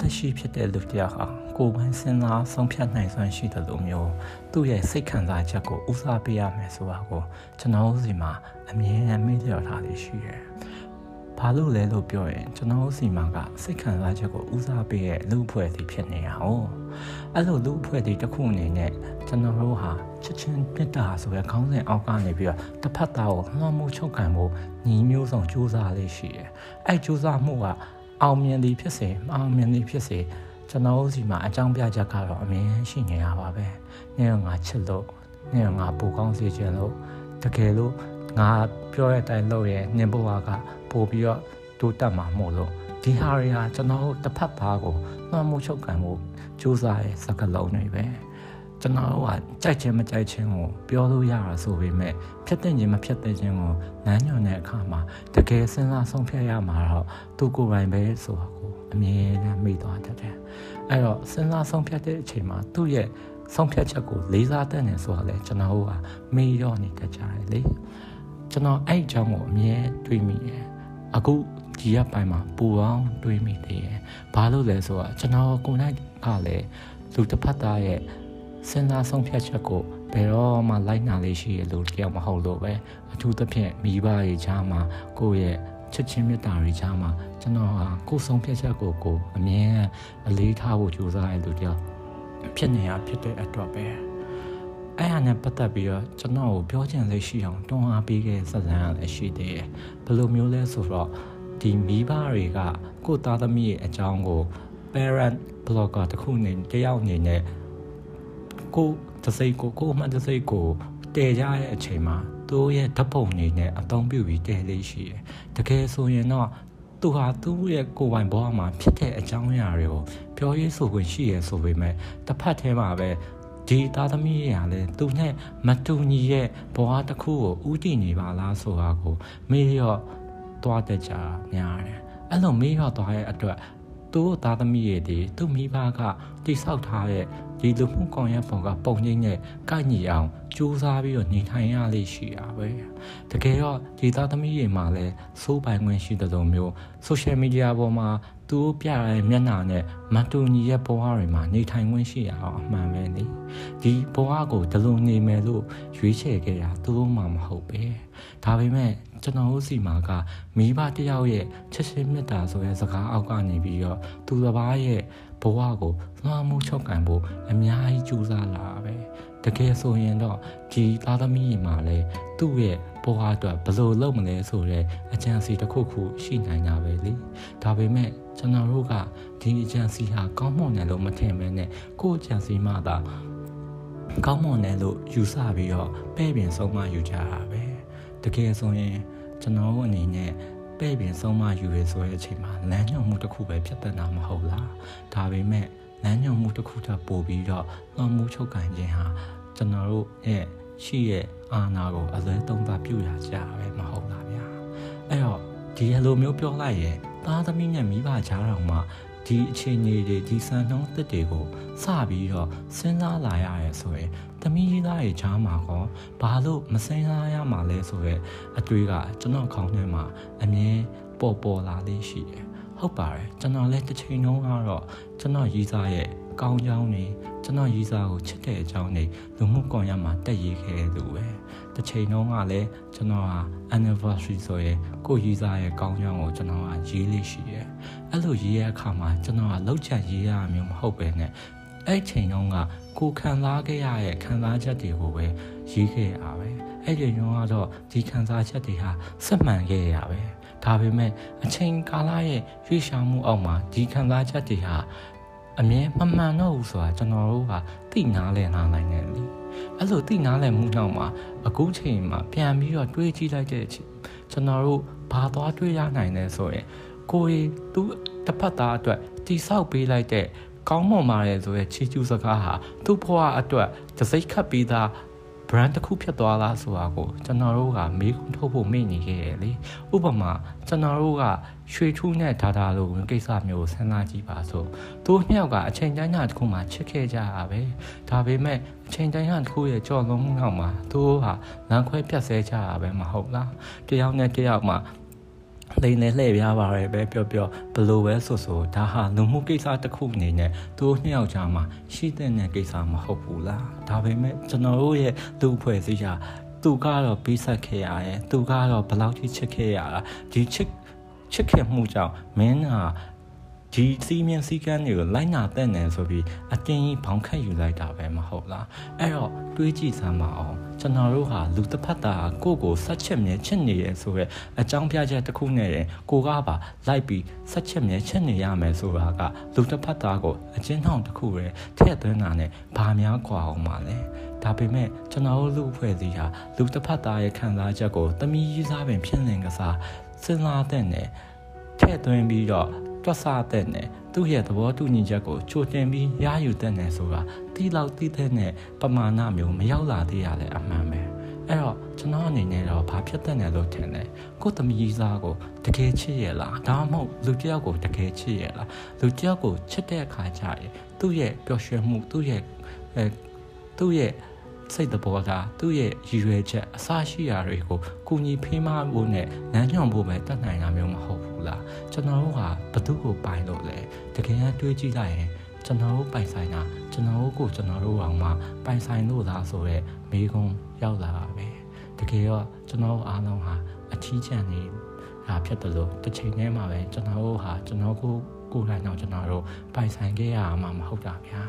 သက်ရှိဖြစ်တဲ့လူတစ်ယောက်ဟာကိုယ်ပိုင်စဉ်းစားဆုံးဖြတ်နိုင်စွမ်းရှိတဲ့လူမျိုးသူ့ရဲ့စိတ်ခံစားချက်ကိုဦးစားပေးရမယ်ဆိုတာကိုကျွန်တော်တို့စီမှာအမြဲတမ်းမေ့လျော့ထားလေးရှိတယ်။ဘာလို့လဲလို့ပြောရင်ကျွန်တော်တို့စီမှာကစိတ်ခံစားချက်ကိုဦးစားပေးရဲ့လူအဖွဲ့အစည်းဖြစ်နေတာ哦။အဲ့လိုလူအဖွဲ့အစည်းတစ်ခုအနေနဲ့ကျွန်တော်တို့ဟာချက်ချင်းပြစ်တာဆိုရခေါင်းစဉ်အောက်ကနေပြီးတော့တစ်ဖက်သားကိုလွှမ်းမိုးချုပ်ခံဖို့ညီမျိုးစုံစူးစမ်းလေးရှိတယ်။အဲ့စူးစမ်းမှုက အောင်မြင်သည်ဖြစ်စေမအောင်မြင်သည်ဖြစ်စေကျွန်တော်တို့စီမှာအကြောင်းပြချက်ကတော့အမြင်ရှိနေရပါပဲ။နေ့ကငါချစ်လို့နေ့ကငါပူကောင်းစေခြင်းလို့တကယ်လို့ငါပြောတဲ့အတိုင်းလုပ်ရဲ့နင်ဘဝကပို့ပြီးတော့တိုးတက်မှာမို့လို့ဒီဟာတွေဟာကျွန်တော်တို့တစ်ဖက်သားကိုမှတ်မှုချုပ်ခံမှုစူးစမ်းရဲ့စကားလုံးတွေပဲ ကျွန်တော်တို့ကကြိုက်ခြင်းမကြိုက်ခြင်းကိုပြောလို့ရတာဆိုပေမဲ့ဖြစ်တဲ့ခြင်းမဖြစ်တဲ့ခြင်းကိုလမ်းညွှန်တဲ့အခါမှာတကယ်စဉ်းစားဆုံးဖြတ်ရမှာတော့သူကိုယ်ပိုင်ပဲဆိုတာကိုအမြဲတမ်းမိသွားတတ်တယ်အဲ့တော့စဉ်းစားဆုံးဖြတ်တဲ့အချိန်မှာသူ့ရဲ့ဆုံးဖြတ်ချက်ကိုလေးစားတတ်နေဆိုတာလေကျွန်တော်တို့ကမေ့ရော့နေတတ်ကြတယ်လေကျွန်တော်အဲ့အကြောင်းကိုအမြဲတွေးမိတယ်အခုဒီရက်ပိုင်းမှာပူအောင်တွေးမိသေးတယ်ဘာလို့လဲဆိုတော့ကျွန်တော်ကိုယ်နိုင်ကလည်းလူတစ်ဖက်သားရဲ့ စဉ်းစားဆုံးဖြတ်ချက်ကိုဘယ်တော့မှလိုက်နာလေးရှိရလို့တယောက်မဟုတ်လို့ပဲအထူးသဖြင့်မိဘရဲ့ခြားမှာကိုယ့်ရဲ့ချစ်ချင်းမြတ်တာတွေခြားမှာကျွန်တော်ဟာကိုယ်ဆုံးဖြတ်ချက်ကိုကိုအမြဲအလေးထားဖို့ကြိုးစားရလို့တယောက်ဖြစ်နေရဖြစ်တဲ့အတွက်ပဲအဲ့ဟာနဲ့ပတ်သက်ပြီးတော့ကျွန်တော်ကိုပြောချင်လေးရှိအောင်တွန်းအားပေးခဲ့စစမ်းရလည်းရှိသေးတယ်ဘယ်လိုမျိုးလဲဆိုတော့ဒီမိဘတွေကကိုသားသမီးရဲ့အကြောင်းကို parent blogger တခုနေတယောက်အနေနဲ့ ကိုတစိတ်ကိုကိုမှတစိတ်ကိုတည်ကြတဲ့အချိန်မှာသူရဲ့ဓပုံနေနဲ့အသုံးပြုပြီးတည်လေးရှိတယ်တကယ်ဆိုရင်တော့သူဟာသူ့ရဲ့ကိုယ်ပိုင်ဘဝမှာဖြစ်တဲ့အကြောင်းအရာတွေကိုပြောရေးဆိုခွင့်ရှိရဆိုပေမဲ့တစ်ဖက်ထဲမှာပဲဒီသားသမီးရလည်းသူနဲ့မတူညီရဲ့ဘဝတစ်ခုကိုဥတည်နေပါလားဆိုတာကိုမေးရော့သွားတတ်ကြများတယ်အဲ့လိုမေးရော့သွားရဲ့အတွက်သူ့သားသမီးရဲ့ဒီသူ့မိဘကတိဆောက်ထားတဲ့ ဒီလူမှုကွန်ရက်ပေါ်ကပုံရင်းနဲ့ကိုက်ညီအောင်ကြိုးစားပြီးတော့နေထိုင်ရလိမ့်ရှိတာပဲတကယ်တော့ဒီသားသမီးတွေမှာလည်းစိုးပိုင်ခွင့်ရှိတဲ့လိုမျိုး social media ပေါ်မှာသူတို့ပြရတဲ့မျက်နှာနဲ့မတူညီရဲ့ဘဝတွေမှာနေထိုင်ခွင့်ရှိရအောင်အမှန်ပဲလေဒီဘဝကိုဒီလိုနေမယ်လို့ရွေးချယ်ခဲ့တာသူတို့မှမဟုတ်ပဲဒါပေမဲ့ကျွန်တော်တို့စီမှာကမိဘတယောက်ရဲ့ချက်ချင်းမေတ္တာဆိုတဲ့စကားအောက်ကနေပြီးတော့သူတစ်ပါးရဲ့ ဘဝကိုလွှမ်းမိုးချုပ်ကန်ဖို့အများကြီးကြိုးစားလာပဲတကယ်ဆိုရင်တော့ဒီသားသမီးမှာလည်းသူ့ရဲ့ဘဝအတွက်ဘယ်လိုလုပ်မလဲဆိုတဲ့အကြံစီတစ်ခုခုရှိနိုင်တာပဲလေဒါပေမဲ့ကျွန်တော်တို့ကဒီအကြံစီဟာကောင်းမွန်တယ်လို့မထင်ဘဲနဲ့ကိုယ့်အကြံစီမှသာကောင်းမွန်တယ်လို့ယူဆပြီးတော့ပဲ့ပြင်ဆုံးမယူကြတာပဲတကယ်ဆိုရင်ကျွန်တော်တို့အနေနဲ့ ပဲ့ပြင်ဆုံးမယူရဆိုတဲ့အချိန်မှာလမ်းညွှန်မှုတစ်ခုပဲဖြစ်တဲ့နာမဟုတ်လားဒါပေမဲ့လမ်းညွှန်မှုတစ်ခုတည်းပို့ပြီးတော့လွှမ်းမိုးချုပ်ကန်ခြင်းဟာကျွန်တော်တို့ရဲ့ရှိရဲ့အာဏာကိုအလွဲသုံးသပြုရကြပဲမဟုတ်လားဗျာအဲ့တော့ဒီလိုမျိုးပြောလိုက်ရင်သားသမီးနဲ့မိဘကြားတော်မှာ ဒီအခြေအနေတွေဒီစံနှုန်းတစ်တွေကိုစပြီးတော့စဉ်းစားလာရရဲဆိုရင်သမီးကြီးသားရဲ့ချားမှာကောဘာလို့မစဉ်းစားရမှာလဲဆိုရဲအတွေးကကျွန်တော်ခေါင်းထဲမှာအမြဲပေါ်ပေါ်လာလေးရှိတယ်ဟုတ်ပါတယ်ကျွန်တော်လည်းတစ်ချိန်လုံးကတော့ကျွန်တော်ရေးစားရဲ့ကောင်းကြောင်းနေကျွန်တော်ရေးစားကိုချစ်တဲ့အကြောင်းနေလူမှုကွန်ရက်မှာတက်ရေးခဲ့လို့ပဲတစ်ချိန်လုံးကလည်း ကျွန်တော်ဟာ anniversary ဆိုရဲကိုရေးစားရဲ့ကောင်းကြောင်းကိုကျွန်တော်ကရေးလေးရှိရဲ့အဲ့လိုရေးရတဲ့အခါမှာကျွန်တော်ကလောက်ချရေးရမျိုးမဟုတ်ပဲနဲ့အဲ့ချိန်တုန်းကကိုခံစားခဲ့ရတဲ့ခံစားချက်တွေကိုပဲရေးခဲ့ရပါပဲအဲ့ဒီညောကတော့ဒီခံစားချက်တွေဟာစက်မှန်ခဲ့ရပဲဒါပေမဲ့အချိန်ကာလရဲ့ရွေးရှားမှုအောက်မှာဒီခံစားချက်တွေဟာအမြဲမမှန်တော့ဘူးဆိုတာကျွန်တော်တို့ကသိနာလဲနာနိုင်တယ်လေ အဲ့လိုသိနာလဲမှုနောက်မှာအခုချိန်မှာပြန်ပြီးတော့တွေးကြည့်လိုက်တဲ့အချိန်ကျွန်တော်တို့ဘာသွားတွေးရနိုင်လဲဆိုရင်ကိုယ်သူတစ်ဖက်သားအတွက်တိဆောက်ပေးလိုက်တဲ့ကောင်းမွန်ပါတယ်ဆိုရဲချီကျူးစကားဟာသူ့ဘဝအတွက်တစိမ့်ခတ်ပြီးသား brand တစ်ခုဖြစ်သွားလားဆိုတာကိုကျွန်တော်တို့ကမေးခွန်းထုတ်ဖို့မေ့နေခဲ့ရလေဥပမာကျွန်တော်တို့ကရွှေထူးနဲ့ဒါဒါလိုကိစ္စမျိုးစဉ်းစားကြည့်ပါစို့သူနှစ်ယောက်ကအချိန်တိုင်းတစ်ခုမှချစ်ခဲ့ကြတာပဲဒါပေမဲ့အချိန်တိုင်းတစ်ခုရဲ့ကြော်လုံးမှုနောက်မှာသူတို့ဟာလမ်းခွဲပြတ်ဆဲကြတာပဲမဟုတ်လားတယောက်နဲ့တယောက်မှာ လိန်နဲ့လှည့်ပြားပါရဲပဲပြောပြောဘလို့ပဲဆိုဆိုဒါဟာလူမှုကိစ္စတစ်ခုအနေနဲ့သူတို့နှစ်ယောက်ကြားမှာရှိတဲ့ကိစ္စမဟုတ်ဘူးလားဒါပေမဲ့ကျွန်တော်တို့ရဲ့လူအဖွဲ့အစည်းဟာသူကတော့ပြီးဆက်ခဲ့ရတယ်သူကတော့ဘလောက်ကြီးချစ်ခဲ့ရတာဒီချစ်ချစ်ခင်မှုကြောင့်မင်းဟာ ဒီစီးမြင်စည်းကမ်းတွေကိုလိုက်နာတဲ့နယ်ဆိုပြီးအတင်းကြီးဘောင်ခတ်ယူလိုက်တာပဲမဟုတ်လားအဲ့တော့တွေးကြည့်စမ်းပါအောင်ကျွန်တော်တို့ဟာလူတစ်ဖက်သားကိုကိုဆက်ချက်မြဲချက်နေရဆိုရဲအကြောင်းပြချက်တစ်ခုနဲ့ရင်ကိုကပါလိုက်ပြီးဆက်ချက်မြဲချက်နေရမယ်ဆိုတာကလူတစ်ဖက်သားကိုအချင်းထောင်တစ်ခုရဲထည့်သွင်းတာနဲ့ဘာများကွာအောင်ပါလဲဒါပေမဲ့ကျွန်တော်တို့လူအဖွဲ့စည်းဟာလူတစ်ဖက်သားရဲ့ခံစားချက်ကိုတမိယူစားပင်ဖြစ်နေကစားစဉ်းစားတဲ့နယ်ထည့်သွင်းပြီးတော့ တွက်ဆတဲ့နဲ့သူ့ရဲ့သဘောတူညီချက်ကိုချိုတင်ပြီးရယူတဲ့နဲ့ဆိုတာတီးလောက်တီးတဲ့နဲ့ပမာဏမျိုးမရောက်လာသေးရလဲအမှန်ပဲအဲ့တော့ကျွန်တော်အနေနဲ့တော့ဘာဖြစ်တဲ့နဲ့လို့ထင်တယ်ကိုသမီးစားကိုတကယ်ချစ်ရလားဒါမှမဟုတ်လူတယောက်ကိုတကယ်ချစ်ရလားလူတယောက်ကိုချစ်တဲ့အခါကျရင်သူ့ရဲ့ပျော်ရွှင်မှုသူ့ရဲ့အဲသူ့ရဲ့စိတ်တဘောကသူ့ရဲ့ရည်ရွယ်ချက်အစရှိရာတွေကိုကုညီဖေးမဖို့နဲ့လမ်းညွှန်ဖို့ပဲတတ်နိုင်တာမျိုးမဟုတ်ဘူးလား ကျွန်တော်တို့ဟာဘသူ့ကိုပိုင်လို့လဲတကယ်တွေးကြည့်လိုက်ရင်ကျွန်တော်တို့ပိုင်ဆိုင်တာကျွန်တော်တို့ကိုကျွန်တော်တို့အောင်မှပိုင်ဆိုင်လို့လားဆိုတော့မိကုံရောက်လာတာပဲတကယ်တော့ကျွန်တော်တို့အားလုံးဟာအထီးကျန်နေတာဖြစ်တယ်လို့တစ်ချိန်တည်းမှာပဲကျွန်တော်တို့ဟာကျွန်တော်ကိုကိုယ်တိုင်တော့ကျွန်တော်တို့ပိုင်ဆိုင်ခဲ့ရမှာမဟုတ်တာဗျာ